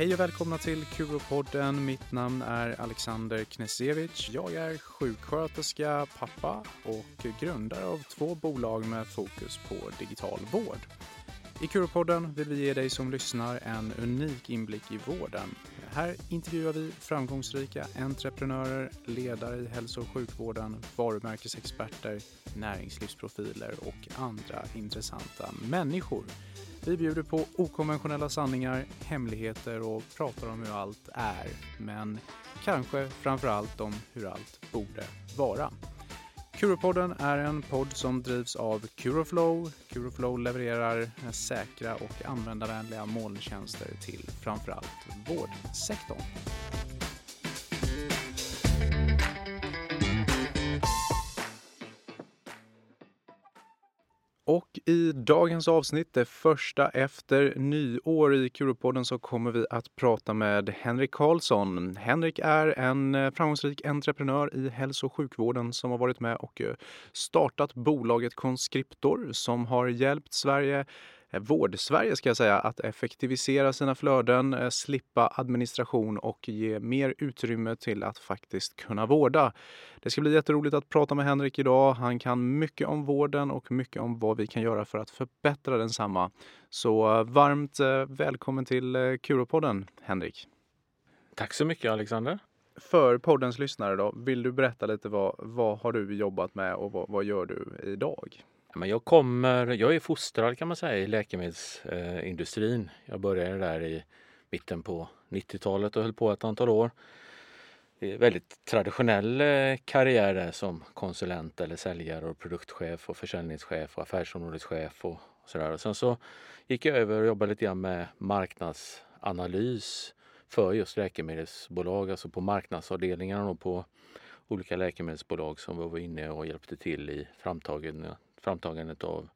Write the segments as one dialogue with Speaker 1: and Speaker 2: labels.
Speaker 1: Hej och välkomna till Kuropodden. Mitt namn är Alexander Knesevic. Jag är sjuksköterska, pappa och grundare av två bolag med fokus på digital vård. I Kuropodden vill vi ge dig som lyssnar en unik inblick i vården. Här intervjuar vi framgångsrika entreprenörer, ledare i hälso och sjukvården, varumärkesexperter, näringslivsprofiler och andra intressanta människor. Vi bjuder på okonventionella sanningar, hemligheter och pratar om hur allt är. Men kanske framför allt om hur allt borde vara. Curopodden är en podd som drivs av Curoflow. Curoflow levererar säkra och användarvänliga molntjänster till framförallt vårdsektorn. Och i dagens avsnitt, det första efter nyår i Kuropodden, så kommer vi att prata med Henrik Karlsson. Henrik är en eh, framgångsrik entreprenör i hälso och sjukvården som har varit med och eh, startat bolaget Conscriptor som har hjälpt Sverige Vård-Sverige ska jag säga, att effektivisera sina flöden, eh, slippa administration och ge mer utrymme till att faktiskt kunna vårda. Det ska bli jätteroligt att prata med Henrik idag. Han kan mycket om vården och mycket om vad vi kan göra för att förbättra densamma. Så eh, varmt välkommen till Kuropodden, Henrik.
Speaker 2: Tack så mycket Alexander.
Speaker 1: För poddens lyssnare då, vill du berätta lite vad, vad har du jobbat med och vad, vad gör du idag?
Speaker 2: Men jag, kommer, jag är fostrad kan man säga i läkemedelsindustrin. Jag började där i mitten på 90-talet och höll på ett antal år. Väldigt traditionell eh, karriär där som konsulent eller säljare och produktchef och försäljningschef och affärsområdeschef och sådär. Och sen så gick jag över och jobbade lite grann med marknadsanalys för just läkemedelsbolag, alltså på marknadsavdelningarna och på olika läkemedelsbolag som var inne och hjälpte till i framtagandet framtagandet av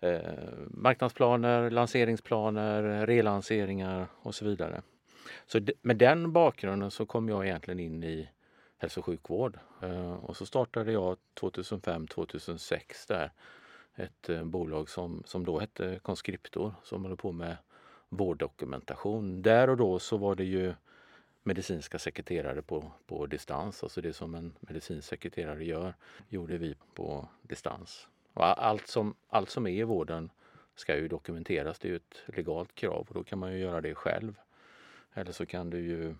Speaker 2: eh, marknadsplaner, lanseringsplaner, relanseringar och så vidare. Så med den bakgrunden så kom jag egentligen in i hälso och sjukvård. Eh, och så startade jag 2005-2006 där ett eh, bolag som, som då hette Conscriptor som håller på med vårddokumentation. Där och då så var det ju medicinska sekreterare på, på distans. Alltså det som en medicinsk sekreterare gör gjorde vi på distans. Och allt, som, allt som är i vården ska ju dokumenteras. Det är ju ett legalt krav och då kan man ju göra det själv. Eller så kan du ju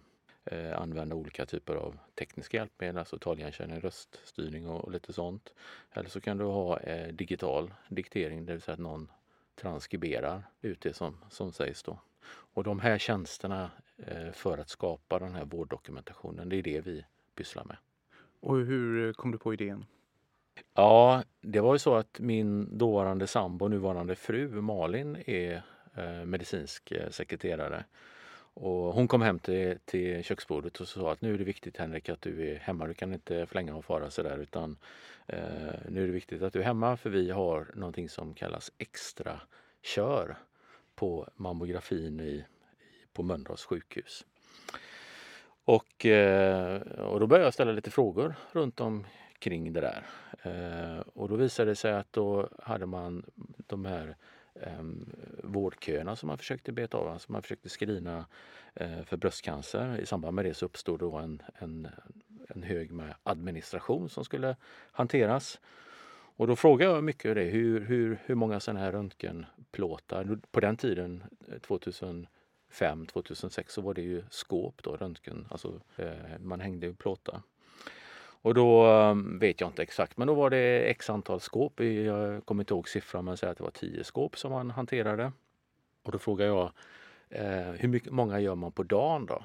Speaker 2: eh, använda olika typer av tekniska hjälpmedel, alltså taligenkänning, röststyrning och, och, lite sånt. Eller så kan du ha eh, digital diktering, det vill säga att någon transkriberar ut det som, som sägs då. Och de här tjänsterna eh, för att skapa den här vårddokumentationen, det är det vi pysslar med.
Speaker 1: Och hur eh, kom du på idén?
Speaker 2: Ja, det var ju så att min dåvarande sambo, nuvarande fru Malin, är eh, medicinsk eh, sekreterare. Och hon kom hem till, till köksbordet och sa att nu är det viktigt Henrik att du är hemma. Du kan inte flänga och fara sådär utan eh, nu är det viktigt att du är hemma för vi har någonting som kallas extra kör på mammografin i, på Mölndals sjukhus. Och, eh, och då började jag ställa lite frågor runt om kring det där. Eh, och då visade det sig att då hade man de här ehm, vårdköerna som man försökte beta av, alltså man försökte screena eh, för bröstcancer. I samband med det så uppstod då en, en, en hög med administration som skulle hanteras. Och då frågade jag mycket det, hur, hur, hur många sådana här röntgenplåtar, på den tiden eh, 2005 2006 så var det ju skåp då, röntgen, alltså man hängde ju plåtar. Och då eh, vet jag inte exakt, men då var det x antal skåp. Jag kommer inte ihåg siffran, men säg att det var tio skåp som man hanterade. Och då frågar jag, eh, hur mycket, många gör man på dagen då?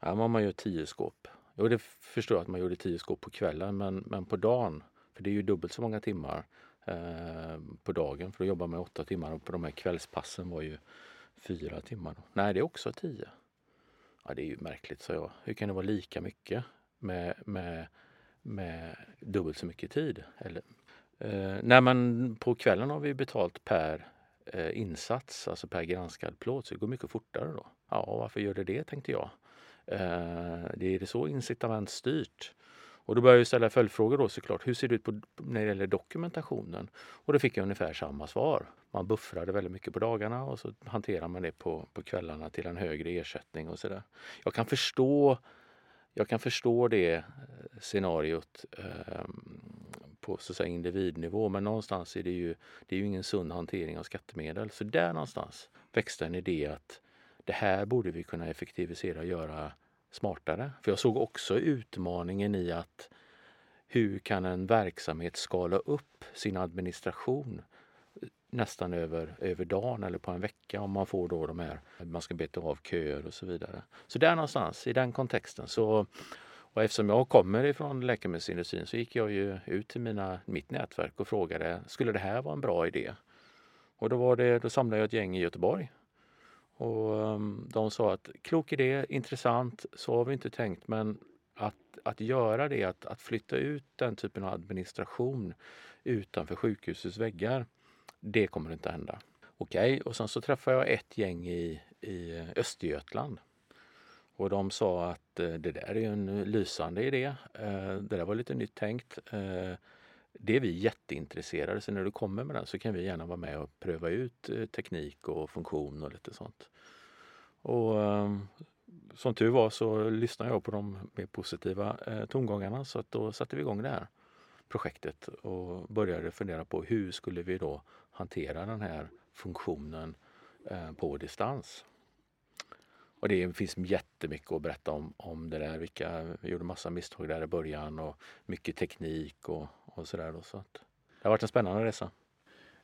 Speaker 2: Ja, man gör tio skåp. Jo, det förstår jag att man gjorde tio skåp på kvällen, men, men på dagen, för det är ju dubbelt så många timmar eh, på dagen, för då jobbar man åtta timmar och på de här kvällspassen var ju fyra timmar. Nej, det är också tio. Ja, det är ju märkligt, sa jag. Hur kan det vara lika mycket? Med, med, med dubbelt så mycket tid. Eller, eh, när man på kvällen har vi betalt per eh, insats, alltså per granskad plåt, så det går mycket fortare då. Ja, varför gör det det tänkte jag. Eh, det är det så incitamentstyrt. Och då började jag ställa följdfrågor då såklart. Hur ser det ut på, när det gäller dokumentationen? Och då fick jag ungefär samma svar. Man buffrade väldigt mycket på dagarna och så hanterar man det på, på kvällarna till en högre ersättning och sådär. Jag kan förstå jag kan förstå det eh, scenariot eh, på så att säga, individnivå men någonstans är det ju, det är ju ingen sund hantering av skattemedel. Så där någonstans växte en idé att det här borde vi kunna effektivisera och göra smartare. För jag såg också utmaningen i att hur kan en verksamhet skala upp sin administration nästan över, över dagen eller på en vecka om man får då de här, man ska beta av köer och så vidare. Så där någonstans, i den kontexten så och eftersom jag kommer ifrån läkemedelsindustrin så gick jag ju ut till mina, mitt nätverk och frågade, skulle det här vara en bra idé? Och då, var det, då samlade jag ett gäng i Göteborg. Och um, de sa att klok idé, intressant, så har vi inte tänkt men att, att göra det, att, att flytta ut den typen av administration utanför sjukhusets väggar, det kommer inte att hända. Okej, okay. och sen så träffade jag ett gäng i, i Östergötland. Och de sa att eh, det där är en lysande idé. Eh, det där var lite nytt tänkt. Eh, det är vi jätteintresserade så när du kommer med den så kan vi gärna vara med och pröva ut teknik och funktion och lite sånt. Och som tur var så lyssnade jag på de mer positiva tongångarna så att då satte vi igång det här projektet och började fundera på hur skulle vi då hantera den här funktionen eh, på distans. Och det finns jättemycket att berätta om, om det där. Vilka, vi gjorde massa misstag där i början och mycket teknik och, och sådär. Så att, det har varit en spännande resa.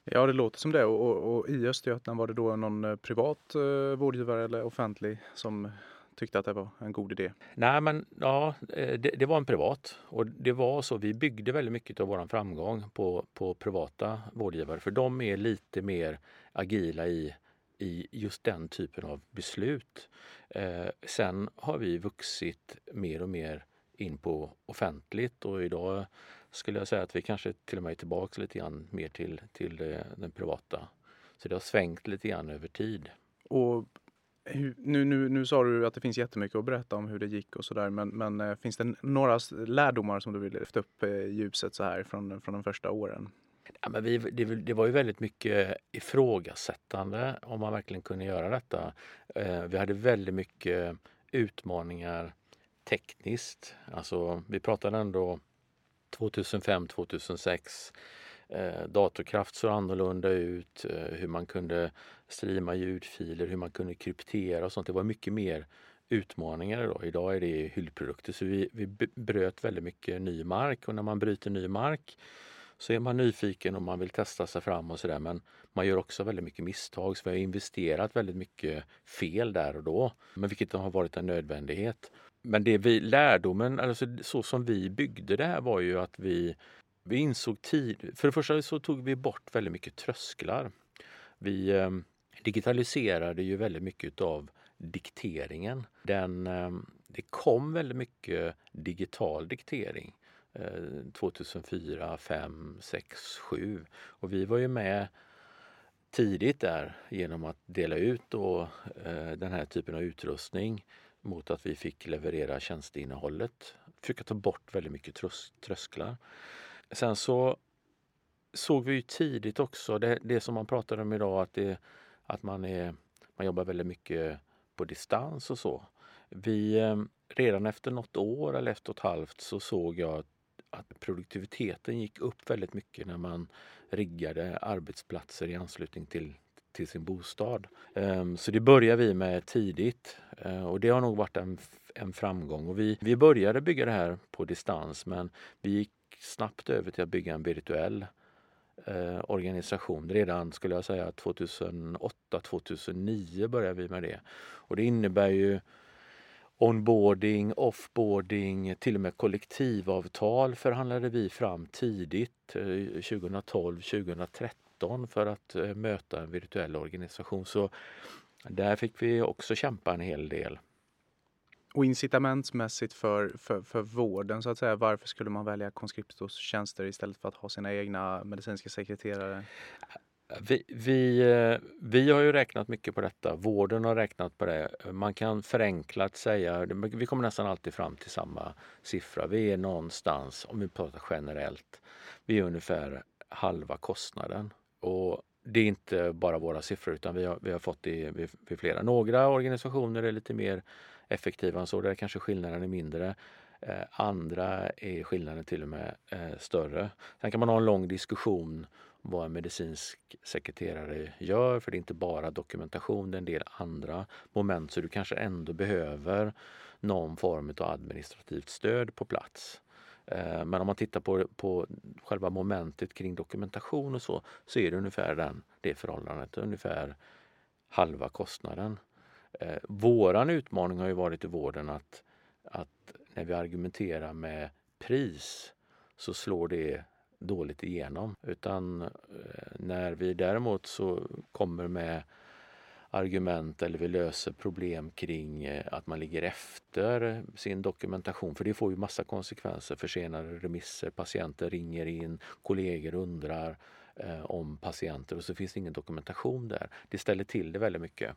Speaker 1: Ja, det låter som det. Och, och, och i Östergötland var det då någon eh, privat eh, vårdgivare eller offentlig som tyckte att det var en god idé?
Speaker 2: Nej, men ja, eh, det, det, var en privat och det var så. Vi byggde väldigt mycket av vår framgång på, på privata vårdgivare för de är lite mer agila i, i just den typen av beslut. Eh, sen har vi vuxit mer och mer in på offentligt och idag skulle jag säga att vi kanske till och med är tillbaka lite grann mer till, till det, den privata. Så det har svängt lite grann över tid.
Speaker 1: Och nu, nu, nu sa du att det finns jättemycket att berätta om hur det gick och sådär men, men eh, finns det några lärdomar som du vill lyfta upp eh, i ljuset så här från, från de första åren?
Speaker 2: Ja, men vi, det, det, var ju väldigt mycket ifrågasättande om man verkligen kunde göra detta. Eh, vi hade väldigt mycket utmaningar tekniskt. Alltså, vi pratade ändå 2005, 2006 eh, datorkraft såg annorlunda ut, hur man kunde streama ljudfiler, hur man kunde kryptera och sånt. Det var mycket mer utmaningar idag. Idag är det hyllprodukter så vi, vi bröt väldigt mycket ny mark och när man bryter ny mark så är man nyfiken och man vill testa sig fram och sådär men man gör också väldigt mycket misstag så vi har investerat väldigt mycket fel där och då. Men vilket har varit en nödvändighet. Men det vi, lärdomen, alltså så som vi byggde det här var ju att vi vi insåg tid, för det första så tog vi bort väldigt mycket trösklar. Vi eh, digitaliserade ju väldigt mycket av dikteringen. Den, eh, det kom väldigt mycket digital diktering 2004, 5, 6, 7 och vi var ju med tidigt där genom att dela ut då, eh, den här typen av utrustning mot att vi fick leverera tjänsteinnehållet. Försöka ta bort väldigt mycket trös trösklar. Sen så såg vi ju tidigt också det, det som man pratar om idag att, det, att man, är, man jobbar väldigt mycket på distans och så. Vi, eh, redan efter något år eller efter ett halvt så såg jag att produktiviteten gick upp väldigt mycket när man riggade arbetsplatser i anslutning till, till sin bostad. Ehm, så det började vi med tidigt eh, och det har nog varit en, en framgång. Och vi, vi började bygga det här på distans men vi gick snabbt över till att bygga en virtuell eh, organisation. Redan skulle jag säga 2008-2009 började vi med det. Och det innebär ju onboarding, offboarding, till och med kollektivavtal förhandlade vi fram tidigt, eh, 2012-2013 för att eh, möta en virtuell organisation. Så där fick vi också kämpa en hel del.
Speaker 1: Och incitamentsmässigt för, för, för vården, så att säga, varför skulle man välja Conscriptos tjänster istället för att ha sina egna medicinska sekreterare?
Speaker 2: Vi, vi, eh, vi har ju räknat mycket på detta. Vården har räknat på det. Man kan förenklat säga, vi kommer nästan alltid fram till samma siffra. Vi är någonstans, om vi pratar generellt, vi är ungefär halva kostnaden. Och det är inte bara våra siffror utan vi har, vi har fått det vid, vid flera. Några organisationer är lite mer effektiva än så, där kanske skillnaden är mindre. Eh, andra är skillnaden till och med eh, större. Sen kan man ha en lång diskussion vad en medicinsk sekreterare gör, för det är inte bara dokumentation, det är en del andra moment, så du kanske ändå behöver någon form av administrativt stöd på plats. Eh, men om man tittar på, på själva momentet kring dokumentation och så, så är det ungefär den, det förhållandet, ungefär halva kostnaden. Eh, våran utmaning har ju varit i vården att, att när vi argumenterar med pris så slår det dåligt igenom. Utan eh, när vi däremot så kommer med argument eller vi löser problem kring eh, att man ligger efter sin dokumentation. För det får ju massa konsekvenser. Försenade remisser, patienter ringer in, kollegor undrar eh, om patienter och så finns det ingen dokumentation där. Det ställer till det väldigt mycket.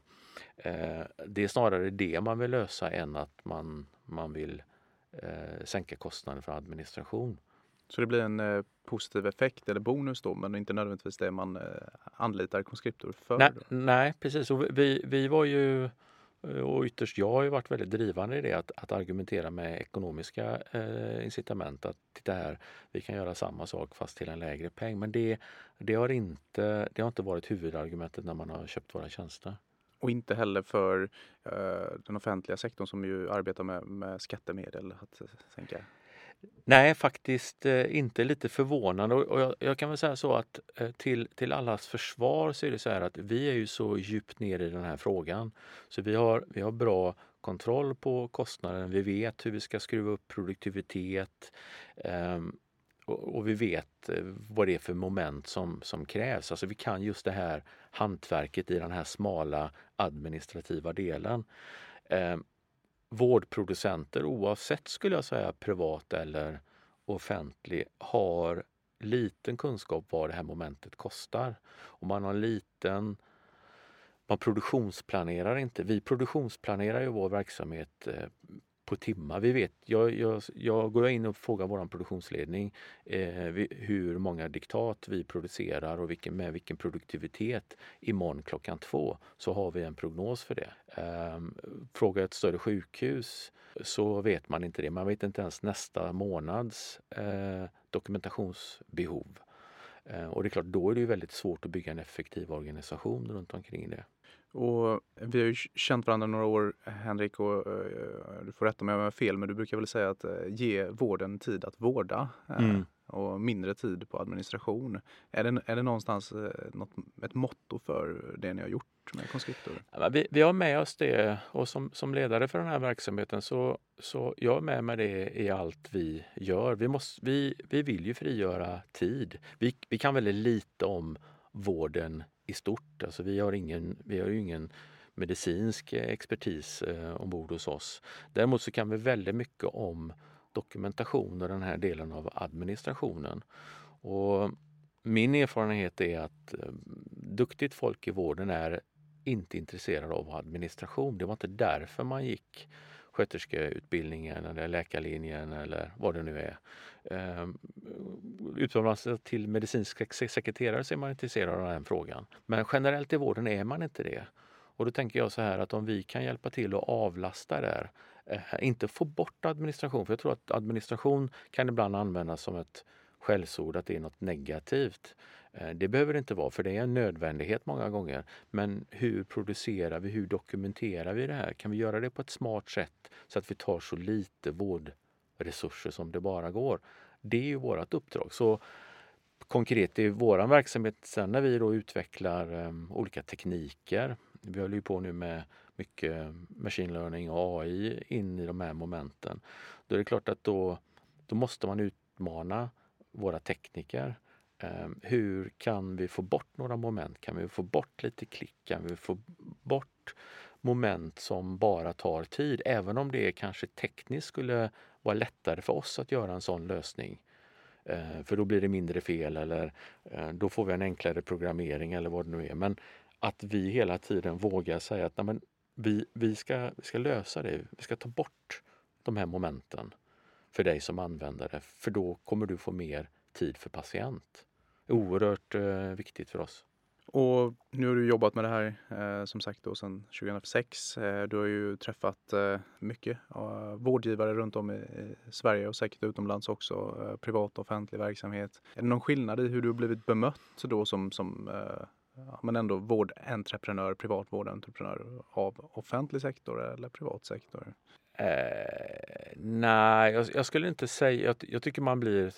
Speaker 2: Eh, det är snarare det man vill lösa än att man, man vill eh, sänka kostnaden för administration.
Speaker 1: Så det blir en eh, positiv effekt eller bonus då, men inte nödvändigtvis det man eh, anlitar konskriptor för?
Speaker 2: Nej, nej precis. Och vi, vi var ju Eh, och ytterst jag har ju varit väldigt drivande i det att, att argumentera med ekonomiska eh, incitament. Att titta här, vi kan göra samma sak fast till en lägre peng. Men det, det, har, inte, det har inte varit huvudargumentet när man har köpt våra tjänster.
Speaker 1: Och inte heller för eh, den offentliga sektorn som ju arbetar med, med skattemedel att sänka
Speaker 2: Nej, faktiskt eh, inte. Lite förvånande. Och jag, jag, kan väl säga så att eh, till, till allas försvar så är det så här att vi är ju så djupt ner i den här frågan. Så vi har, vi har bra kontroll på kostnaden. Vi vet hur vi ska skruva upp produktivitet. Um, och, och, vi vet eh, vad det är för moment som, som krävs. Alltså vi kan just det här hantverket i den här smala administrativa delen. Eh, vårdproducenter oavsett skulle jag säga privat eller offentlig har liten kunskap vad det här momentet kostar. Och man har liten man produktionsplanerar inte. Vi produktionsplanerar ju vår verksamhet eh, på timmar. Vi vet, jag, jag, jag går in och frågar vår produktionsledning eh, hur många diktat vi producerar och vilken, med vilken produktivitet imorgon klockan två så har vi en prognos för det. Eh, frågar ett större sjukhus så vet man inte det. Man vet inte ens nästa månads eh, dokumentationsbehov. Eh, och det är klart, då är det väldigt svårt att bygga en effektiv organisation runt omkring det.
Speaker 1: Och vi har ju känt varandra några år, Henrik, och uh, du får rätta mig om jag har fel, men du brukar väl säga att uh, ge vården tid att vårda uh, mm. och mindre tid på administration. Är det, är det någonstans något, ett motto för det ni har gjort med Conscriptor?
Speaker 2: Ja, vi, vi har med oss det och som, som ledare för den här verksamheten så, så jag är med med det i allt vi gör. Vi, måste, vi, vi vill ju frigöra tid. Vi, vi kan väldigt lite om vården i stort. Alltså vi, har ingen, vi har ju ingen medicinsk eh, expertis eh, ombord hos oss. Däremot så kan vi väldigt mycket om dokumentation och den här delen av administrationen. Och min erfarenhet är att eh, duktigt folk i vården är inte intresserade av administration. Det var inte därför man gick sköterskeutbildningen eller läkarlinjen eller vad det nu är. Ehm, utomlands till medicinsk sekreterare så är man intresserad av den frågan. Men generellt i vården är man inte det. Och då tänker jag så här att om vi kan hjälpa till att avlasta där, eh, inte få bort administration, för jag tror att administration kan ibland användas som ett skällsord, att det är något negativt. Eh, det behöver det inte vara, för det är en nödvändighet många gånger. Men hur producerar vi, hur dokumenterar vi det här? Kan vi göra det på ett smart sätt så att vi tar så lite vårdresurser som det bara går? Det är ju vårt uppdrag. Så konkret i vår verksamhet sen när vi då utvecklar um, olika tekniker. Vi håller ju på nu med mycket machine learning och AI in i de här momenten. Då är det klart att då, då måste man utmana våra tekniker. Ehm, hur kan vi få bort några moment? Kan vi få bort lite klick? Kan vi få bort moment som bara tar tid? Även om det kanske tekniskt skulle vara lättare för oss att göra en sån lösning Eh, för då blir det mindre fel eller eh, då får vi en enklare programmering eller vad det nu är. Men att vi hela tiden vågar säga att nej, men vi, vi, ska, vi ska lösa det. Vi ska ta bort de här momenten för dig som användare. För då kommer du få mer tid för patient. Oerhört eh, viktigt för oss.
Speaker 1: Och nu har du jobbat med det här eh, som sagt då sedan 2006. Eh, du har ju träffat eh, mycket eh, vårdgivare runt om i, i, Sverige och säkert utomlands också. Eh, privat och offentlig verksamhet. Är det någon skillnad i hur du har blivit bemött då som, som eh, ja, men ändå vårdentreprenör, privat vårdentreprenör av offentlig sektor eller privat sektor?
Speaker 2: Eh, nej, jag, jag, skulle inte säga... Jag, jag, tycker man blir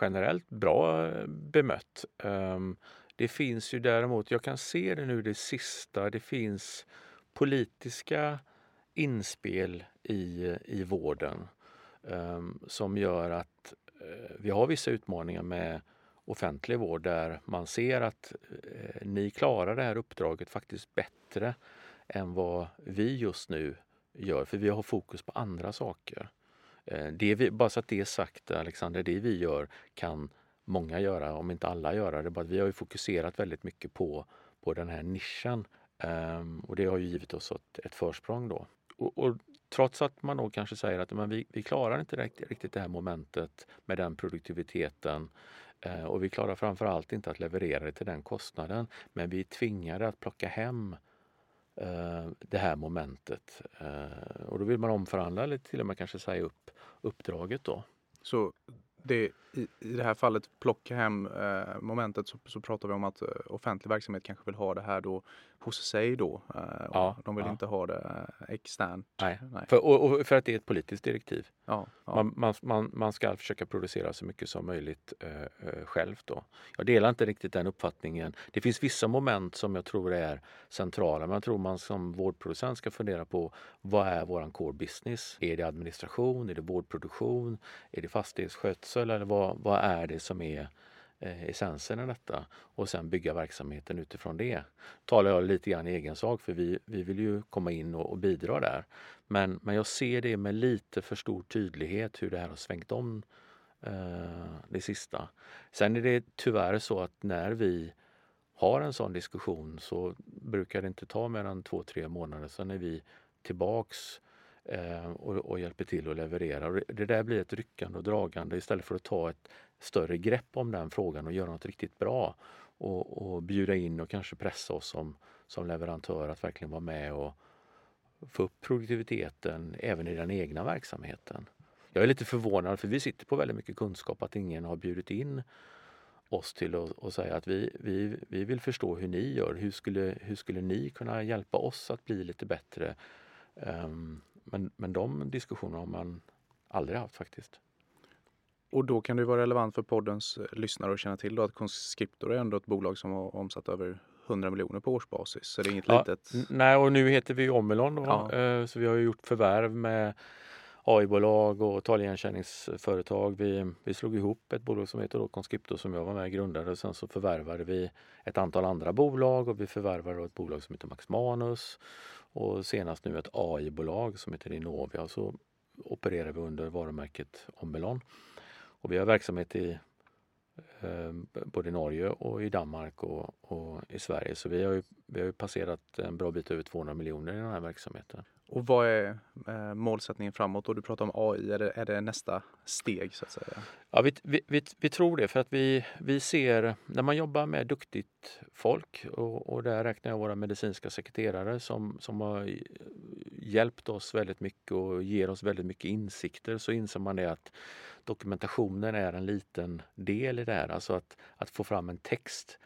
Speaker 2: generellt bra bemött. Um, det finns ju däremot, jag kan se det nu det sista, det finns politiska inspel i, i vården um, som gör att uh, vi har vissa utmaningar med offentlig vård där man ser att uh, ni klarar det här uppdraget faktiskt bättre än vad vi just nu gör, för vi har fokus på andra saker. Eh, det vi, bara så att det är sagt, Alexander, det vi gör kan många göra, om inte alla göra det. Bara vi har ju fokuserat väldigt mycket på, på den här nischen ehm, och det har ju givit oss ett, ett försprång då. Och, och, trots att man då kanske säger att men vi, vi klarar inte riktigt, riktigt det här momentet med den produktiviteten eh, och vi klarar framförallt inte att leverera det till den kostnaden. Men vi är tvingade att plocka hem Eh, det här momentet eh, och då vill man omförhandla eller till och med kanske säga upp uppdraget då.
Speaker 1: Så det, i, i det här fallet plocka hem eh, momentet så, så pratar vi om att eh, offentlig verksamhet kanske vill ha det här då hos sig då. Eh, ja, de vill ja. inte ha det eh, externt.
Speaker 2: Nej, Nej. För, och, och, för att det är ett politiskt direktiv. Ja, ja. Man, man, man, man, ska försöka producera så mycket som möjligt eh, eh, själv då. Jag delar inte riktigt den uppfattningen. Det finns vissa moment som jag tror är centrala, men jag tror man som vårdproducent ska fundera på vad är våran core business? Är det administration? Är det vårdproduktion? Är det fastighetsskötsel? Eller vad, vad är det som är eh, essensen i detta och sen bygga verksamheten utifrån det. Talar jag lite grann i egen sak för vi, vi vill ju komma in och, och, bidra där. Men, men jag ser det med lite för stor tydlighet hur det här har svängt om eh, det sista. Sen är det tyvärr så att när vi har en sån diskussion så brukar det inte ta mer än två, tre månader. Sen är vi tillbaks Eh, och, och, hjälper till att leverera. Och det där blir ett ryckande och dragande istället för att ta ett större grepp om den frågan och göra något riktigt bra och, och bjuda in och kanske pressa oss som, som leverantör att verkligen vara med och få upp produktiviteten även i den egna verksamheten. Jag är lite förvånad för vi sitter på väldigt mycket kunskap att ingen har bjudit in oss till att säga att vi, vi, vi vill förstå hur ni gör. Hur skulle, hur skulle ni kunna hjälpa oss att bli lite bättre? Um, men, men de diskussionerna har man aldrig haft faktiskt.
Speaker 1: Och då kan det vara relevant för poddens eh, lyssnare att känna till att Conscriptor är ändå ett bolag som har omsatt över 100 miljoner på årsbasis. Så det är inget ja, litet.
Speaker 2: Nej, och nu heter vi Omelon då. Ja. Eh, så vi har gjort förvärv med AI-bolag och taligenkänningsföretag. Vi, vi slog ihop ett bolag som heter Conscriptor som jag var med och grundade och sen så förvärvade vi ett antal andra bolag och vi förvärvade ett bolag som heter Max Manus och senast nu ett AI-bolag som heter Innovia och så opererar vi under varumärket Omelon. Och vi har verksamhet i eh, både Norge och i Danmark och, och, i Sverige. Så vi har, ju, vi har passerat en bra bit över 200 miljoner i den här verksamheten.
Speaker 1: Och vad är eh, målsättningen framåt? Och du pratar om AI, är det, är det nästa steg så att säga?
Speaker 2: Ja, vi, vi, vi, vi, tror det för att vi, vi ser när man jobbar med duktigt folk och, och där räknar jag våra medicinska sekreterare som, som har hjälpt oss väldigt mycket och ger oss väldigt mycket insikter så inser man det att dokumentationen är en liten del i det här. Alltså att, att få fram en text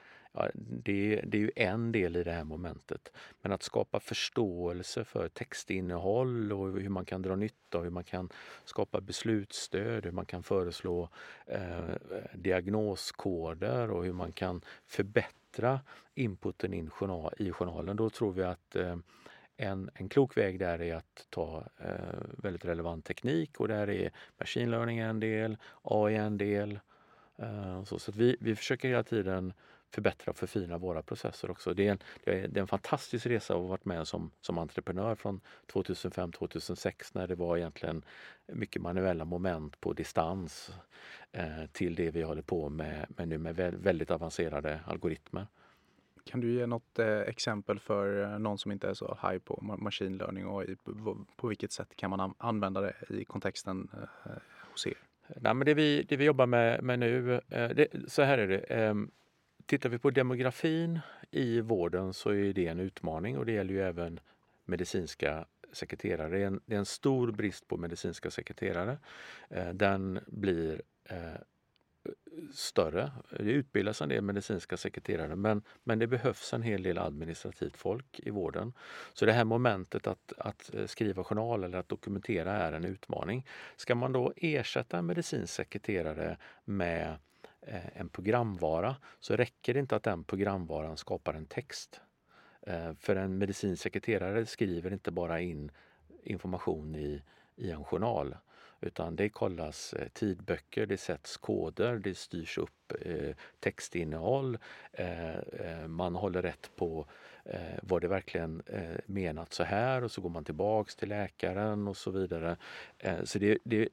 Speaker 2: det, det, är ju en del i det här momentet. Men att skapa förståelse för textinnehåll och hur man kan dra nytta, av, hur man kan skapa beslutsstöd, hur man kan föreslå eh, diagnoskoder och hur man kan förbättra inputen in journal, i journalen. Då tror vi att eh, en, en klok väg där är att ta eh, väldigt relevant teknik och där är machine learning en del, AI en del. Eh, så så vi, vi försöker hela tiden förbättra och förfina våra processer också. Det är en, det är en fantastisk resa att ha varit med som, som entreprenör från 2005-2006 när det var egentligen mycket manuella moment på distans eh, till det vi håller på med, med nu med väldigt avancerade algoritmer.
Speaker 1: Kan du ge något eh, exempel för eh, någon som inte är så high på machine learning och i, på, på vilket sätt kan man använda det i kontexten eh, hos er?
Speaker 2: Nej, men det, vi, det vi jobbar med, med nu, eh, det, så här är det. Tittar vi på demografin i vården så är det en utmaning och det gäller ju även medicinska sekreterare. Det är en, det är en stor brist på medicinska sekreterare. Eh, den blir eh, större. Det utbildas en del medicinska sekreterare men, men det behövs en hel del administrativt folk i vården. Så det här momentet att, att eh, skriva journal eller att dokumentera är en utmaning. Ska man då ersätta en medicinsk sekreterare med eh, Eh, en programvara så räcker det inte att den programvaran skapar en text. Eh, för en medicinsk sekreterare skriver inte bara in information i, i en journal utan det kollas eh, tidböcker, det sätts koder, det styrs upp textinnehåll. Man håller rätt på var det verkligen menat så här och så går man tillbaks till läkaren och så vidare. så det, det,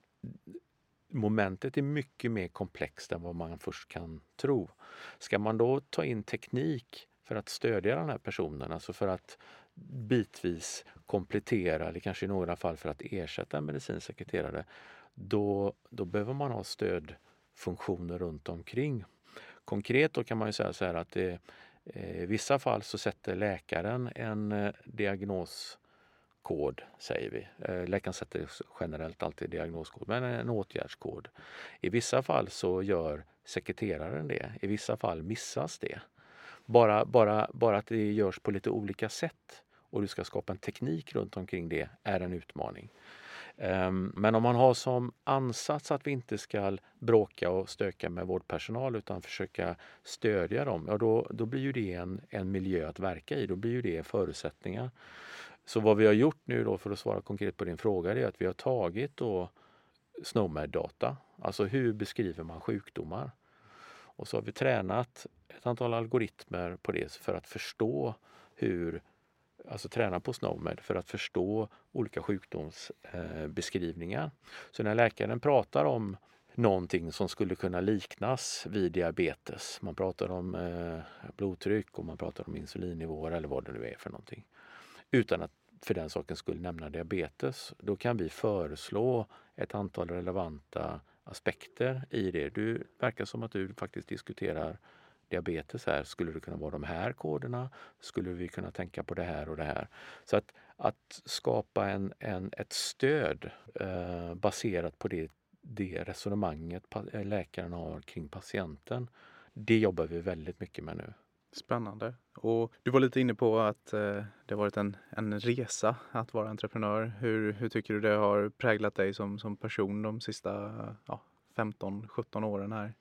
Speaker 2: momentet är mycket mer komplext än vad man först kan tro. Ska man då ta in teknik för att stödja den här personen, alltså för att bitvis komplettera eller kanske i några fall för att ersätta en medicinsk sekreterare, då, då behöver man ha stödfunktioner runt omkring. Konkret då kan man ju säga så här att det, i vissa fall så sätter läkaren en eh, kod säger vi. Eh, läkaren sätter generellt alltid diagnoskod, men en åtgärdskod. I vissa fall så gör sekreteraren det. I vissa fall missas det. Bara, bara, bara att det görs på lite olika sätt och du ska skapa en teknik runt omkring det är en utmaning. Ehm, men om man har som ansats att vi inte ska bråka och stöka med vårdpersonal utan försöka stödja dem, ja då, då blir ju det en, en miljö att verka i. Då blir ju det förutsättningar. Så vad vi har gjort nu då för att svara konkret på din fråga är att vi har tagit då SNOMED-data, alltså hur beskriver man sjukdomar? Och så har vi tränat ett antal algoritmer på det för att förstå hur alltså träna på SNOMED för att förstå olika sjukdomsbeskrivningar. Eh, så när läkaren pratar om någonting som skulle kunna liknas vid diabetes, man pratar om eh, blodtryck och man pratar om insulinnivåer eller vad det nu är för någonting, utan att för den saken skulle nämna diabetes, då kan vi föreslå ett antal relevanta aspekter i det. Du verkar som att du faktiskt diskuterar diabetes här. Skulle det kunna vara de här koderna? Skulle vi kunna tänka på det här och det här? Så att, att skapa en, en, ett stöd eh, baserat på det, det resonemanget läkaren har kring patienten. Det jobbar vi väldigt mycket med nu.
Speaker 1: Spännande. Och du var lite inne på att eh, det har varit en, en resa att vara entreprenör. Hur, hur tycker du det har präglat dig som, som person de sista ja, 15-17 åren här?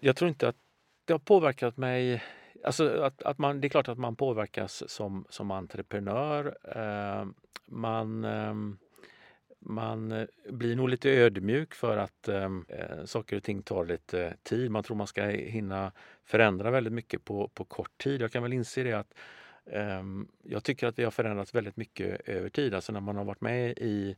Speaker 2: Jag tror inte att det har påverkat mig Alltså att, att man, det är klart att man påverkas som, som entreprenör. Eh, man, eh, man eh, blir nog lite ödmjuk för att ehm, eh, saker och ting tar lite tid. Man tror man ska hinna förändra väldigt mycket på, på kort tid. Jag kan väl inse det att eh, jag tycker att vi har förändrats väldigt mycket över tid. Alltså när man har varit med i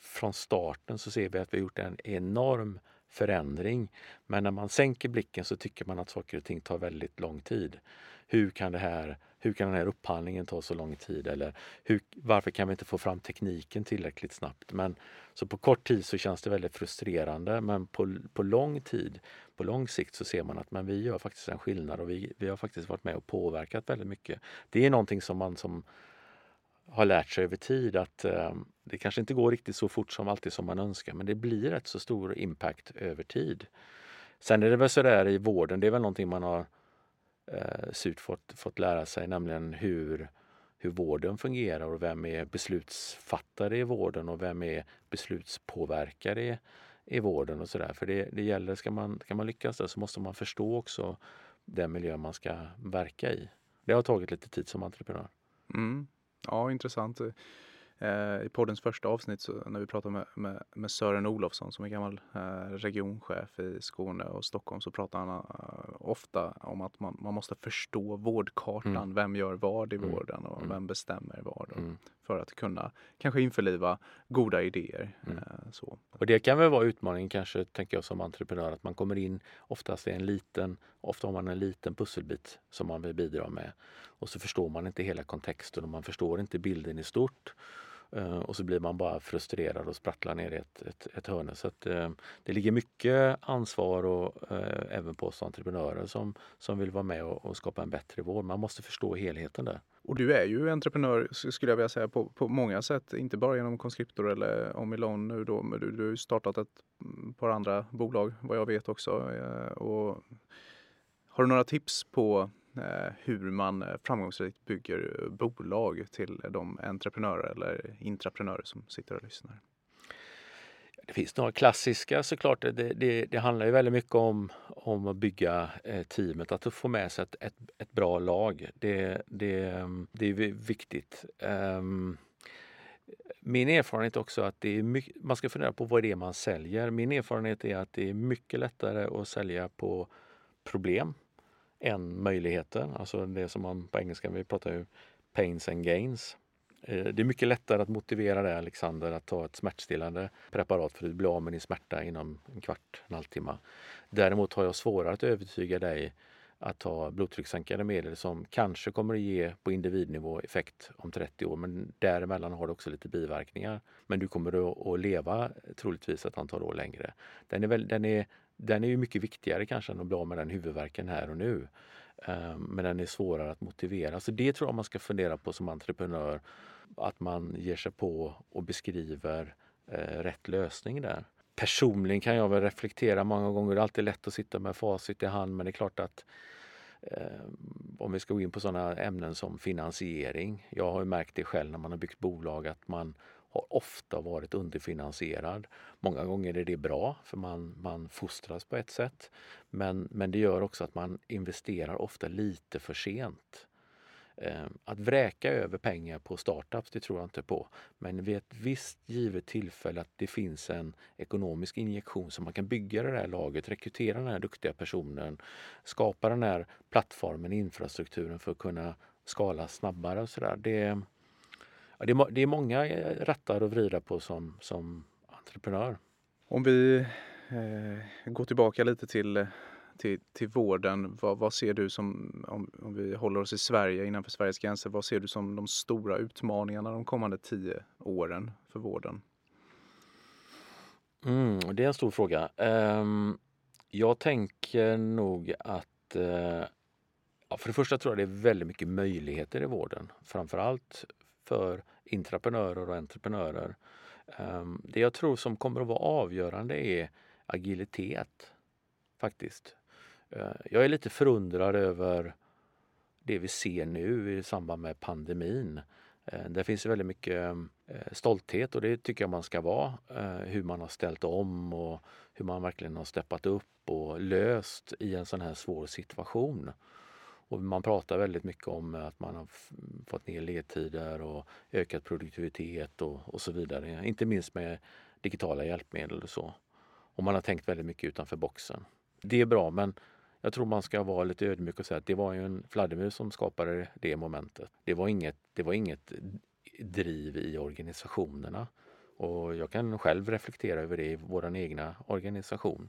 Speaker 2: från starten så ser vi att vi har gjort en enorm förändring. Men när man sänker blicken så tycker man att saker och ting tar väldigt lång tid. Hur kan, det här, hur kan den här upphandlingen ta så lång tid? Eller hur, varför kan vi inte få fram tekniken tillräckligt snabbt? Men, så på kort tid så känns det väldigt frustrerande men på, på lång tid, på lång sikt så ser man att men vi gör faktiskt en skillnad och vi, vi har faktiskt varit med och påverkat väldigt mycket. Det är någonting som man som har lärt sig över tid att eh, det kanske inte går riktigt så fort som alltid som man önskar men det blir rätt så stor impact över tid. Sen är det väl så där i vården, det är väl någonting man har eh, surt fått, fått lära sig, nämligen hur, hur vården fungerar och vem är beslutsfattare i vården och vem är beslutspåverkare i, i vården och sådär. För det, det gäller, ska man, ska man lyckas där så måste man förstå också den miljö man ska verka i. Det har tagit lite tid som entreprenör.
Speaker 1: Mm. Ja, intressant. Eh, I poddens första avsnitt så, när vi pratade med, med, med Sören Olofsson som är gammal eh, regionchef i Skåne och Stockholm så pratar han uh, ofta om att man, man måste förstå vårdkartan. Mm. Vem gör vad i mm. vården och mm. vem bestämmer vad. Mm. För att kunna kanske införliva goda idéer. Mm. Uh, så.
Speaker 2: Och det kan väl vara utmaningen kanske, tänker jag som entreprenör, att man kommer in oftast i en liten, ofta har man en liten pusselbit som man vill bidra med. Och så förstår man inte hela kontexten och man förstår inte bilden i stort. Eh, och så blir man bara frustrerad och sprattlar ner i ett, ett, ett hörne. Så att, eh, det ligger mycket ansvar och, eh, även på oss entreprenörer som, som vill vara med och, och, skapa en bättre vård. Man måste förstå helheten där.
Speaker 1: Och du är ju entreprenör skulle jag vilja säga på, på många sätt, inte bara genom Conscriptor eller Omilon nu då, men du, du har startat ett mm, par andra bolag vad jag vet också. Och har du några tips på Eh, hur man eh, framgångsrikt bygger eh, bolag till de entreprenörer eller intraprenörer som sitter och lyssnar.
Speaker 2: Det finns några klassiska såklart. Det, det, det handlar ju väldigt mycket om, om att bygga teamet, att få med sig ett, ett, ett bra lag. Det, det, mm, det är viktigt. Um, min erfarenhet också att det är mycket, man ska fundera på vad det är man säljer. Min erfarenhet är att det är mycket lättare att sälja på problem än möjligheter. Alltså det som man på engelska, vi pratar ju pains and gains. Eh, det är mycket lättare att motivera det Alexander att ta ett smärtstillande preparat för att bli av med din smärta inom en kvart, en halvtimme. Däremot har jag svårare att övertyga dig att ta blodtryckssänkande medel som kanske kommer att ge på individnivå effekt om 30 år men däremellan har det också lite biverkningar. Men du kommer att leva troligtvis ett antal år längre. Den är, väl, den är den är ju mycket viktigare kanske än att bli av med den huvudvärken här och nu. Ehm, men den är svårare att motivera. Så det tror jag man ska fundera på som entreprenör. Att man ger sig på och beskriver eh, rätt lösning där. Personligen kan jag väl reflektera många gånger. Det är alltid lätt att sitta med facit i hand men det är klart att eh, om vi ska gå in på sådana ämnen som finansiering. Jag har märkt det själv när man har byggt bolag att man har ofta varit underfinansierad. Många gånger är det bra för man, man fostras på ett sätt. Men, men det gör också att man investerar ofta lite för sent. Ehm, att vräka över pengar på startups, det tror jag inte på. Men vid ett visst givet tillfälle att det finns en ekonomisk injektion så man kan bygga det här laget, rekrytera den här duktiga personen, skapa den här plattformen, infrastrukturen för att kunna skala snabbare och sådär. Det, det, är, det är många eh, rattar att vrida på som, som entreprenör.
Speaker 1: Om vi eh, går tillbaka lite till, eh, till, till vården. Vad, vad ser du som, om, om, vi håller oss i Sverige, innanför Sveriges gränser, vad ser du som de stora utmaningarna de kommande tio åren för vården?
Speaker 2: Mm, det är en stor fråga. Um, jag tänker nog att uh, ja, för det första tror jag det är väldigt mycket möjligheter i vården. Framförallt för intraprenörer och entreprenörer. Um, det jag tror som kommer att vara avgörande är agilitet faktiskt. Eh, jag är lite förundrad över det vi ser nu i samband med pandemin. Eh, det finns väldigt mycket eh, stolthet och det tycker jag man ska vara. Hur man har ställt om och hur man verkligen har steppat upp och löst i en sån här svår situation. Och man pratar väldigt mycket om att man har fått ner ledtider och ökat produktivitet och, och så vidare. Inte minst med digitala hjälpmedel och så. Och man har tänkt väldigt mycket utanför boxen. Det är bra men jag tror man ska vara lite ödmjuk och säga att det var ju en fladdermus som skapade det momentet. Det var inget, det var inget driv i organisationerna. Och jag kan själv reflektera över det i vår egna organisation.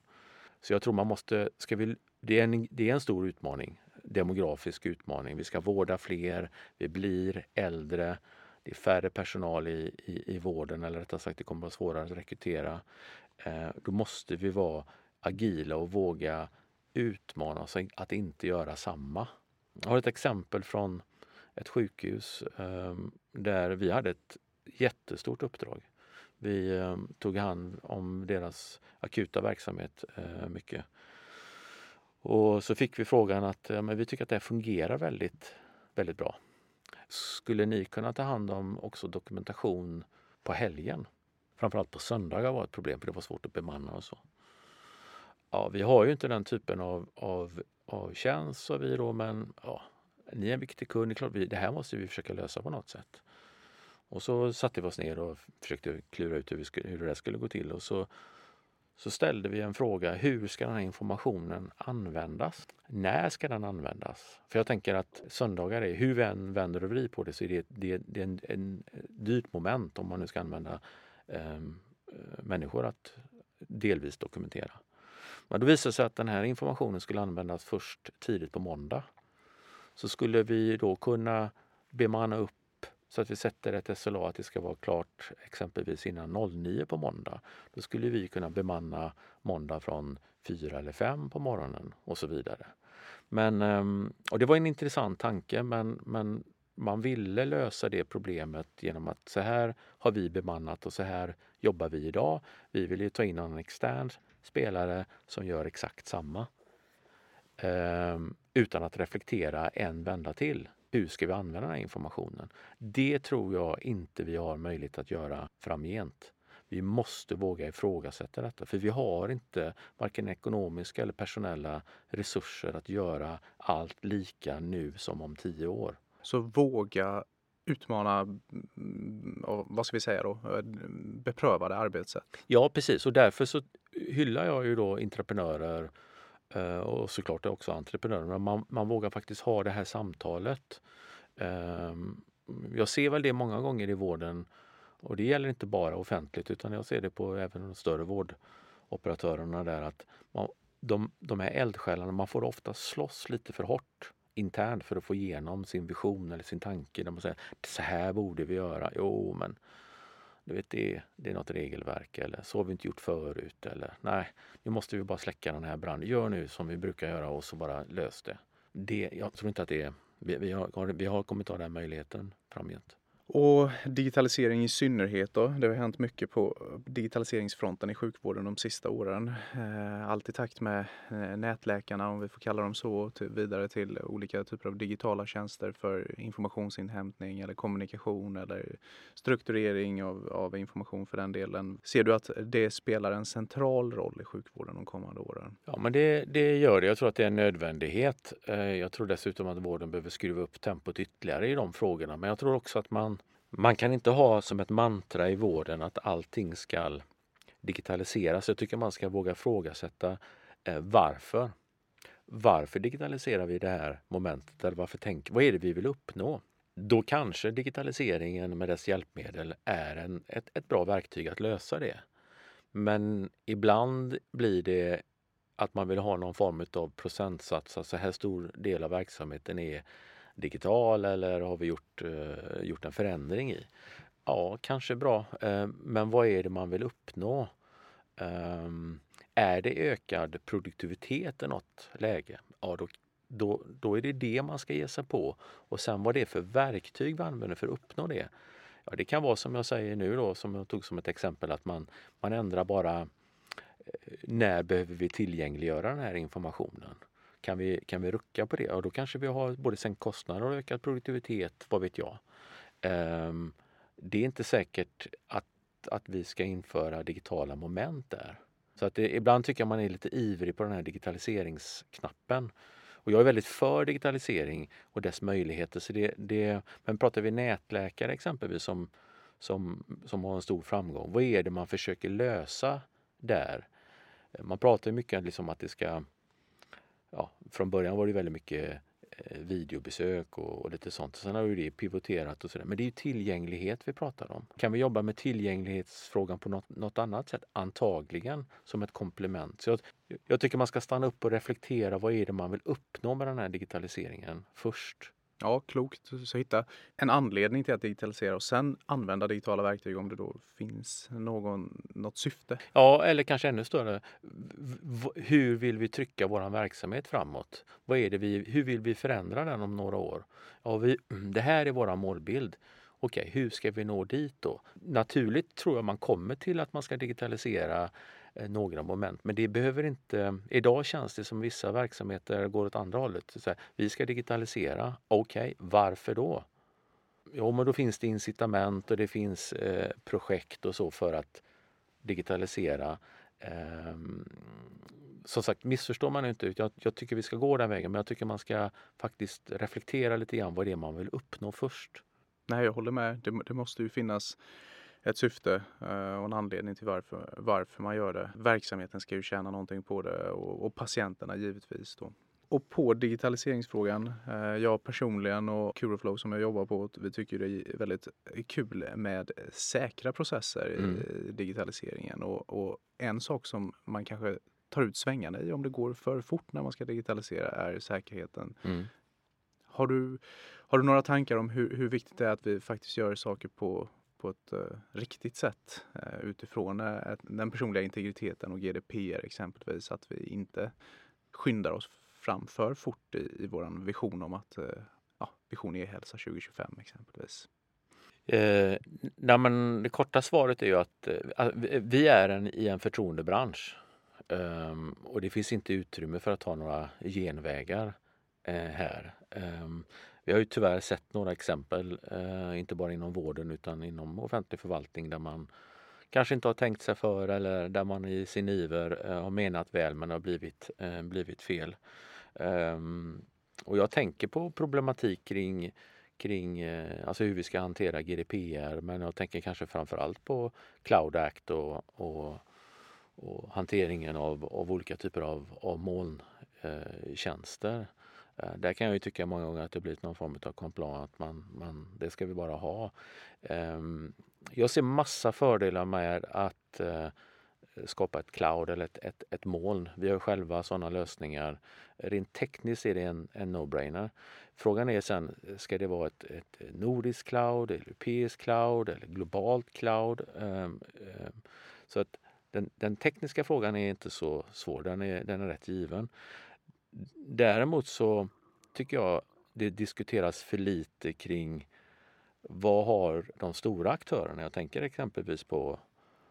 Speaker 2: Så jag tror man måste, ska vi, det, är en, det är en stor utmaning demografisk utmaning. Vi ska vårda fler, vi blir äldre, det är färre personal i, i, i vården eller rättare sagt det kommer att vara svårare att rekrytera. Eh, då måste vi vara agila och våga utmana sig att inte göra samma. Jag har ett exempel från ett sjukhus ehm, där vi hade ett jättestort uppdrag. Vi ehm, tog hand om deras akuta verksamhet eh, mycket. Och så fick vi frågan att ja, men vi tycker att det fungerar väldigt, väldigt bra. Skulle ni kunna ta hand om också dokumentation på helgen? Framförallt på söndagar var ett problem för det var svårt att bemanna och så. Ja, vi har ju inte den typen av, av, av tjänst, sa vi då, men ja, ni är en viktig kund. Det, är klart vi, det här måste vi försöka lösa på något sätt. Och så satte vi oss ner och försökte klura ut hur, vi skulle, hur det skulle gå till. Och så, så ställde vi en fråga. Hur ska den här informationen användas? När ska den användas? För jag tänker att söndagar är, hur vi än vänder och vrider på det, så är det, det, det är en, en dyrt moment om man nu ska använda ehm, eh, människor att delvis dokumentera. Men då visade det sig att den här informationen skulle användas först tidigt på måndag. Så skulle vi då kunna bemanna upp så att vi sätter ett SLA att det ska vara klart exempelvis innan 09 på måndag. Då skulle vi kunna bemanna måndag från 4 eller 5 på morgonen och så vidare. Men, ehm, och det var en intressant tanke men, men man ville lösa det problemet genom att så här har vi bemannat och så här jobbar vi idag. Vi vill ju ta in någon extern spelare som gör exakt samma. Ehm, utan att reflektera en vända till. Hur ska vi använda den här informationen? Det tror jag inte vi har möjlighet att göra framgent. Vi måste våga ifrågasätta detta för vi har inte varken ekonomiska eller personella resurser att göra allt lika nu som om tio år.
Speaker 1: Så våga utmana, mm, vad ska vi säga då, beprövade arbetssätt?
Speaker 2: Ja precis och därför så hyllar jag ju då entreprenörer eh, och såklart också entreprenörer. Man, man vågar faktiskt ha det här samtalet. Ehm, jag ser väl det många gånger i vården och det gäller inte bara offentligt utan jag ser det på även de större vårdoperatörerna där att man, de, de här eldsjälarna, man får ofta slåss lite för hårt internt för att få igenom sin vision eller sin tanke. Där man säger så här borde vi göra. Jo, men du vet, det, det är något regelverk eller så har vi inte gjort förut. Eller nej, nu måste vi bara släcka den här branden. Gör nu som vi brukar göra och så bara lös det. det jag tror inte att det är, vi, vi, har, vi har kommit att ha den möjligheten framgent.
Speaker 1: Och digitalisering i synnerhet då. Det har hänt mycket på digitaliseringsfronten i sjukvården de sista åren. Eh, allt i takt med eh, nätläkarna, om vi får kalla dem så, till, typ vidare till olika typer av digitala tjänster för informationsinhämtning eller kommunikation eller strukturering av, av information för den delen. Ser du att det spelar en central roll i sjukvården de kommande åren?
Speaker 2: Ja, men det, det gör det. Jag tror att det är en nödvändighet. Eh, jag tror dessutom att vården behöver skruva upp tempot ytterligare i de frågorna. Men jag tror också att man man kan inte ha som ett mantra i vården att allting ska digitaliseras. Jag tycker man ska våga ifrågasätta eh, varför. Varför digitaliserar vi det här momentet? Eller varför tänk, vad är det vi vill uppnå? Då kanske digitaliseringen med dess hjälpmedel är en, ett, ett bra verktyg att lösa det. Men ibland blir det att man vill ha någon form av procentsats, alltså här stor del av verksamheten är digital eller har vi gjort, eh, gjort en förändring i? Ja, kanske bra. Eh, men vad är det man vill uppnå? Eh, är det ökad produktivitet i något läge? Ja, då, då, då är det det man ska ge sig på. Och sen vad det är för verktyg vi använder för att uppnå det. Ja, det kan vara som jag säger nu då, som jag tog som ett exempel, att man, man ändrar bara eh, när behöver vi tillgängliggöra den här informationen? Kan vi, kan vi rucka på det? Och då kanske vi har både sänkt kostnader och ökad produktivitet, vad vet jag. Um, det är inte säkert att, att vi ska införa digitala moment där. Så att det, ibland tycker jag man är lite ivrig på den här digitaliseringsknappen. Och jag är väldigt för digitalisering och dess möjligheter. Så det, det, men pratar vi nätläkare exempelvis som, som, som har en stor framgång. Vad är det man försöker lösa där? Man pratar mycket liksom om att det ska ja, från början var det väldigt mycket eh, videobesök och, och, lite sånt. Sen har ju det pivoterat och sådär. Men det är tillgänglighet vi pratar om. Kan vi jobba med tillgänglighetsfrågan på något, något annat sätt? Antagligen som ett komplement. Så jag, jag tycker man ska stanna upp och reflektera. Vad är det man vill uppnå med den här digitaliseringen först?
Speaker 1: Ja, klokt. Så hitta en anledning till att digitalisera och sen använda digitala verktyg om det då finns någon, något syfte.
Speaker 2: Ja, eller kanske ännu större. Hur vill vi trycka vår verksamhet framåt? Vad är det vi, hur vill vi förändra den om några år? Ja, vi, det här är vår målbild. Okej, hur ska vi nå dit då? Naturligt tror jag man kommer till att man ska digitalisera Eh, några moment. Men det behöver inte... Idag känns det som vissa verksamheter går åt andra hållet. Så här, vi ska digitalisera. Okej, okay, varför då? Jo, men då finns det incitament och det finns eh, projekt och så för att digitalisera. Eh, som sagt, missförstår man inte. Jag, jag tycker vi ska gå den vägen, men jag tycker man ska faktiskt reflektera lite grann vad det är man vill uppnå först.
Speaker 1: Nej, jag håller med. Det, det måste ju finnas ett syfte eh, och en anledning till varför, varför man gör det. Verksamheten ska ju tjäna någonting på det och, och patienterna givetvis. Då. Och på digitaliseringsfrågan, eh, jag personligen och Curoflow som jag jobbar på, vi tycker det är väldigt kul med säkra processer mm. i digitaliseringen. Och, och, en sak som man kanske tar ut svängarna i om det går för fort när man ska digitalisera är säkerheten. Mm. Har, du, har du några tankar om hur, hur viktigt det är att vi faktiskt gör saker på, på ett uh, riktigt sätt uh, utifrån uh, den personliga integriteten och GDPR exempelvis. Att vi inte skyndar oss fram för fort i, i vår vision om att ja, vision e-hälsa 2025 exempelvis.
Speaker 2: Eh, nej men det korta svaret är ju att eh, vi är en, i en förtroendebransch eh, och det finns inte utrymme för att ta några genvägar eh, här. Ehm, vi har ju tyvärr sett några exempel, eh, inte bara inom vården utan inom offentlig förvaltning där man kanske inte har tänkt sig för eller där man i sin iver eh, har menat väl men har blivit, eh, blivit fel. Ehm, och jag tänker på problematik kring, kring eh, alltså hur vi ska hantera GDPR men jag tänker kanske framförallt på Cloud Act och, och, och hanteringen av, av olika typer av, av molntjänster. Eh, där kan jag ju tycka många gånger att det blivit någon form av komplan att man, man, det ska vi bara ha. Ehm, jag ser massa fördelar med att eh, skapa ett cloud eller ett, ett, ett moln. Vi har själva sådana lösningar. Rent tekniskt är det en, en no-brainer. Frågan är sen, ska det vara ett, ett nordiskt cloud, europeiskt cloud eller globalt cloud? Ehm, ehm, så att den, den, tekniska frågan är inte så svår, den är, den är rätt given. Däremot så tycker jag det diskuteras för lite kring vad har de stora aktörerna, jag tänker exempelvis på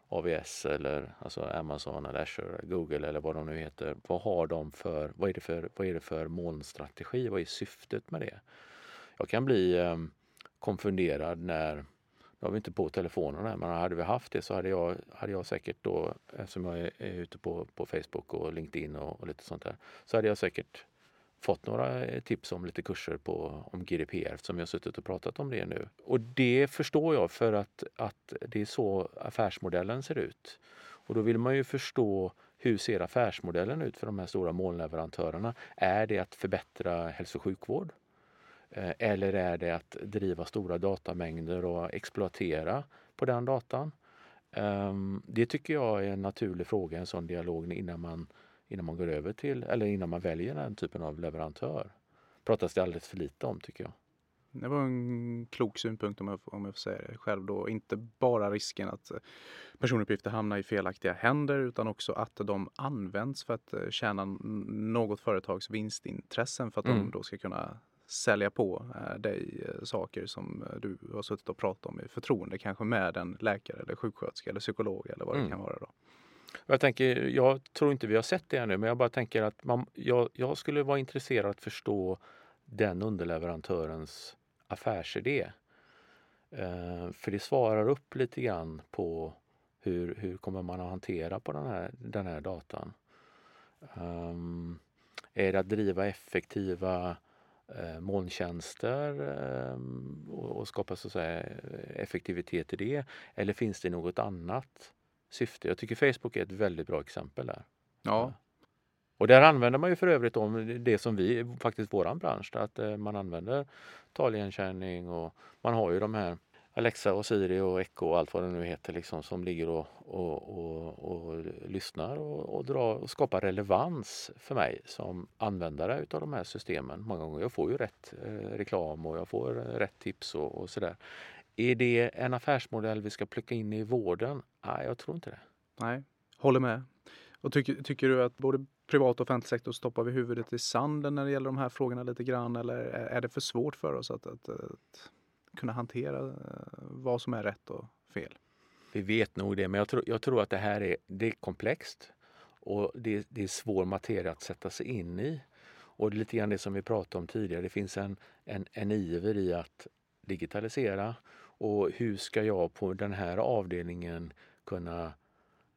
Speaker 2: AVS eller alltså Amazon eller Azure, Google eller vad de nu heter. Vad har de för, vad är det för, vad är det för molnstrategi? Vad är syftet med det? Jag kan bli eh, konfunderad när, nu har vi inte på telefonerna men hade vi haft det så hade jag, hade jag säkert då, eftersom jag är, är ute på, på Facebook och LinkedIn och, och lite sånt där, så hade jag säkert fått några eh, tips om lite kurser på, om GDPR eftersom jag suttit och pratat om det nu. Och det förstår jag för att, att det är så affärsmodellen ser ut. Och då vill man ju förstå hur ser affärsmodellen ut för de här stora molnleverantörerna? Är det att förbättra hälso och sjukvård? Eh, eller är det att driva stora datamängder och exploatera på den datan? Ehm, det tycker jag är en naturlig fråga i en sån dialog innan man innan man går över till, eller innan man väljer den typen av leverantör. pratas det alldeles för lite om tycker jag.
Speaker 1: Det var en klok synpunkt om jag, om jag får säga det själv då. Inte bara risken att personuppgifter hamnar i felaktiga händer utan också att de används för att eh, tjäna något företags vinstintressen för att mm. de då ska kunna sälja på eh, dig eh, saker som du har suttit och pratat om i förtroende kanske med en läkare eller sjuksköterska eller psykolog eller vad det mm. kan vara. Då.
Speaker 2: Jag, tänker, jag tror inte vi har sett det ännu, men jag bara tänker att man, jag, jag skulle vara intresserad att förstå den underleverantörens affärsidé. Eh, för det svarar upp lite grann på hur, hur kommer man att hantera på den här, den här datan. Um, är det att driva effektiva eh, molntjänster eh, och, skapa så att säga, effektivitet i det? Eller finns det något annat? syfte. Jag tycker Facebook är ett väldigt bra exempel där.
Speaker 1: Ja.
Speaker 2: Och där använder man ju för övrigt om det som vi, faktiskt våran bransch, att eh, man använder taligenkänning och man har ju de här Alexa och Siri och Echo och allt vad det nu heter liksom som ligger och, och, och, och lyssnar och, och, drar, och skapar relevans för mig som användare utav de här systemen. Många gånger jag får ju rätt eh, reklam och jag får rätt tips och, och sådär. Är det en affärsmodell vi ska plocka in i vården? Nej, jag tror inte det.
Speaker 1: Nej, håller med. Och tycker, tycker du att både privat och offentlig sektor stoppar vi huvudet i sanden när det gäller de här frågorna lite grann eller är det för svårt för oss att, att, att kunna hantera eh, vad som är rätt och fel?
Speaker 2: Vi vet nog det, men jag tror, jag tror att det här är, det är komplext och det, det är svår materia att sätta sig in i. Och det är lite grann det som vi pratade om tidigare. Det finns en, en, en iver i att digitalisera och hur ska jag på den här avdelningen kunna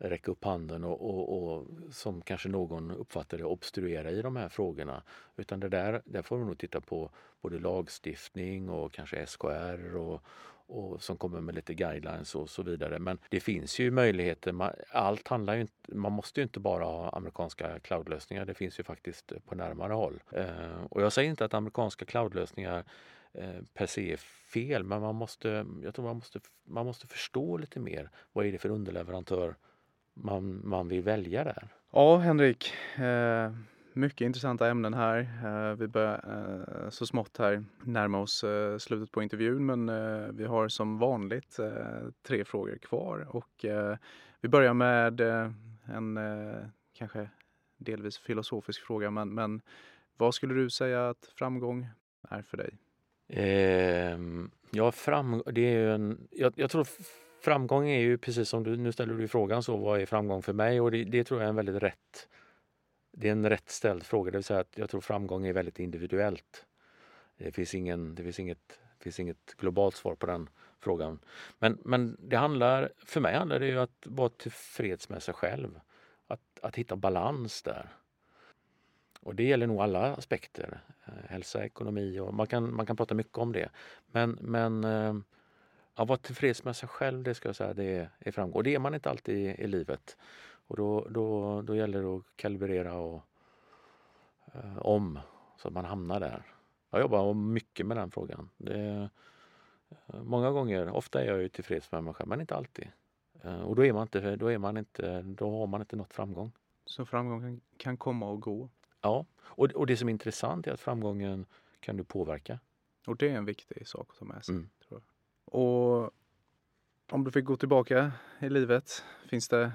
Speaker 2: räcka upp handen och, och, och, som kanske någon uppfattar det obstruera i de här frågorna. Utan det där, där får vi nog titta på både lagstiftning och kanske SKR och, och som kommer med lite guidelines och så vidare. Men det finns ju möjligheter. Man, allt handlar ju inte, man måste ju inte bara ha amerikanska cloudlösningar. Det finns ju faktiskt på närmare håll. Eh, och jag säger inte att amerikanska cloudlösningar eh, per se är fel, men man måste, jag tror man måste, man måste förstå lite mer. Vad är det för underleverantör man, man vill välja där?
Speaker 1: Ja, Henrik. Eh, mycket intressanta ämnen här. Eh, vi börjar eh, så smått här närma oss eh, slutet på intervjun men vi har som vanligt tre frågor kvar och vi börjar med en kanske delvis filosofisk fråga men, men vad skulle du säga att framgång är för dig?
Speaker 2: Eh, ja, fram, det är en, jag, jag, tror framgång är ju precis som du, nu ställer du frågan så, vad är framgång för mig? Och det, det tror jag är en väldigt rätt det är en rätt ställd fråga, det vill säga att jag tror framgång är väldigt individuellt. Det finns, ingen, det finns, inget, det finns inget globalt svar på den frågan. Men, men det handlar, för mig handlar det ju om att vara tillfreds med sig själv. Att, att hitta balans där. Och det gäller nog alla aspekter. Eh, hälsa, ekonomi och man kan, man kan prata mycket om det. Men, men eh, att vara tillfreds med sig själv, det ska jag säga, det är, framgång. Och det är man inte alltid i, i livet. Och då, då, då gäller det att kalibrera och, eh, om så att man hamnar där. Jag jobbar mycket med den frågan. Det, eh, många gånger, ofta är jag ju tillfreds med mig själv, men inte alltid. Eh, och då är man inte, då är man inte, då har man inte nått framgång.
Speaker 1: Så framgången kan komma och gå?
Speaker 2: Ja, och, och det som är intressant är att framgången kan du påverka.
Speaker 1: Och det är en viktig sak att ta med sig. Mm. Tror jag. Och om du fick gå tillbaka i livet, finns det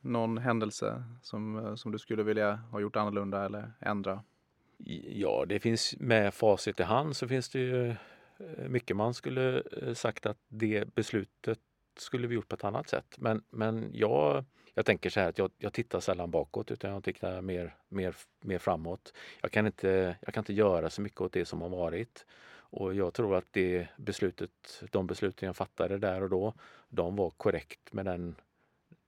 Speaker 1: någon händelse som, eh, som du skulle vilja ha gjort annorlunda eller ändra?
Speaker 2: Ja, det finns med facit i hand så finns det ju eh, mycket man skulle eh, sagt att det beslutet skulle vi gjort på ett annat sätt. Men, men jag, jag tänker så här att jag, jag tittar sällan bakåt utan jag tittar mer, mer, mer framåt. Jag kan, inte, jag kan inte göra så mycket åt det som har varit. Och jag tror att det beslutet, de besluten jag fattade där och då, de var korrekt med den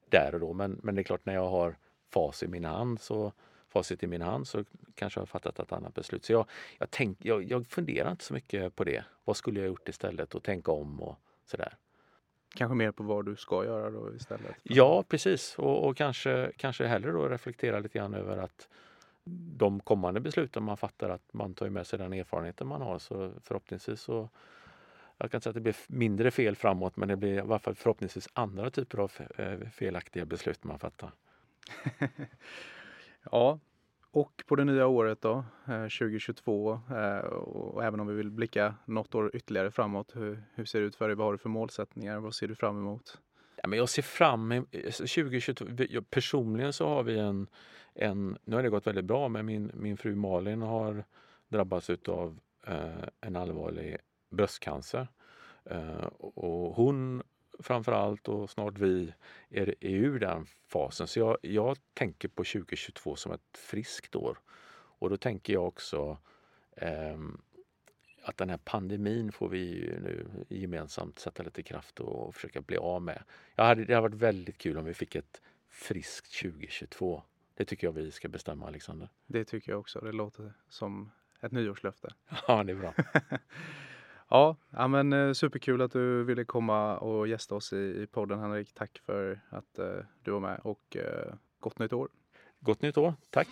Speaker 2: där och då. Men, men det är klart, när jag har fas i min hand så, facit i min hand så kanske jag har fattat ett annat beslut. Så jag, jag, tänk, jag, jag funderar inte så mycket på det. Vad skulle jag gjort istället och tänka om och sådär.
Speaker 1: Kanske mer på vad du ska göra då istället?
Speaker 2: Ja, precis. Och, och, kanske, kanske hellre då reflektera lite grann över att de kommande besluten man fattar att man tar med sig den erfarenheten man har. Så förhoppningsvis så jag kan säga att det blir mindre fel framåt men det blir i alla fall förhoppningsvis andra typer av eh, felaktiga beslut man fattar.
Speaker 1: ja, och på det nya året då, eh, 2022 eh, och även om vi vill blicka något år ytterligare framåt, hur, hur ser det ut för dig? Vad har du för målsättningar? Vad ser du fram emot?
Speaker 2: Ja, men jag ser fram emot eh, 2022. Personligen så har vi en, en, nu har det gått väldigt bra men min, min fru Malin har drabbats av eh, en allvarlig bröstcancer. Eh, och hon framförallt och snart vi är, är ur den fasen. Så jag, jag tänker på 2022 som ett friskt år. Och då tänker jag också eh, att den här pandemin får vi nu gemensamt sätta lite kraft och försöka bli av med. Jag hade, det hade varit väldigt kul om vi fick ett friskt 2022. Det tycker jag vi ska bestämma, Alexander.
Speaker 1: Det tycker jag också. Det låter som ett nyårslöfte.
Speaker 2: Ja, det är bra.
Speaker 1: Ja, ja men eh, superkul att du ville komma och gästa oss i, i podden Henrik. Tack för att uh, du var med och uh, gott nytt år.
Speaker 2: Gott nytt år, tack.